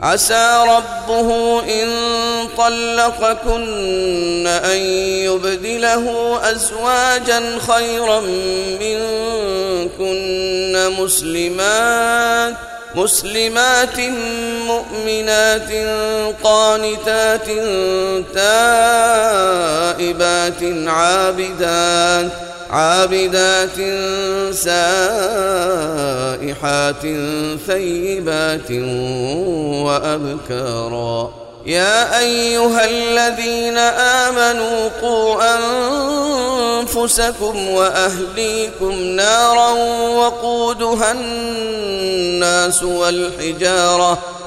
عسى ربه إن طلقكن أن يبدله أزواجا خيرا منكن مسلمات مسلمات مؤمنات قانتات تائبات عابدات عابدات سائحات ثيبات وأبكارا. يا أيها الذين آمنوا قوا أنفسكم وأهليكم نارا وقودها الناس والحجارة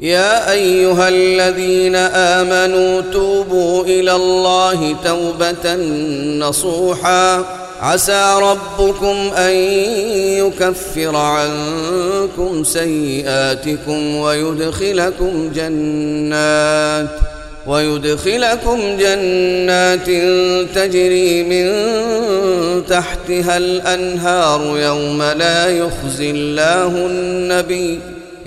يا أيها الذين آمنوا توبوا إلى الله توبة نصوحا. عسى ربكم أن يكفر عنكم سيئاتكم ويدخلكم جنات ويدخلكم جنات تجري من تحتها الأنهار يوم لا يخزي الله النبي.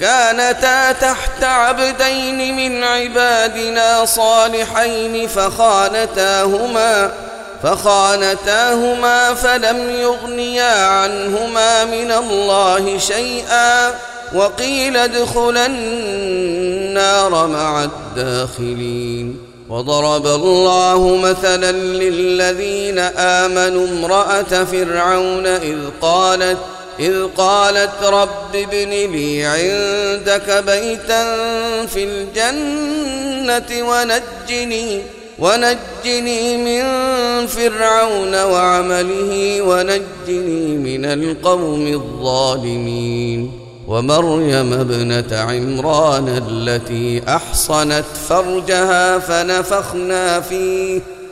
كانتا تحت عبدين من عبادنا صالحين فخانتاهما فخانتاهما فلم يغنيا عنهما من الله شيئا وقيل ادخلا النار مع الداخلين. وضرب الله مثلا للذين آمنوا امرأة فرعون إذ قالت إذ قالت رب ابن لي عندك بيتا في الجنة ونجني ونجني من فرعون وعمله ونجني من القوم الظالمين. ومريم ابنة عمران التي أحصنت فرجها فنفخنا فيه.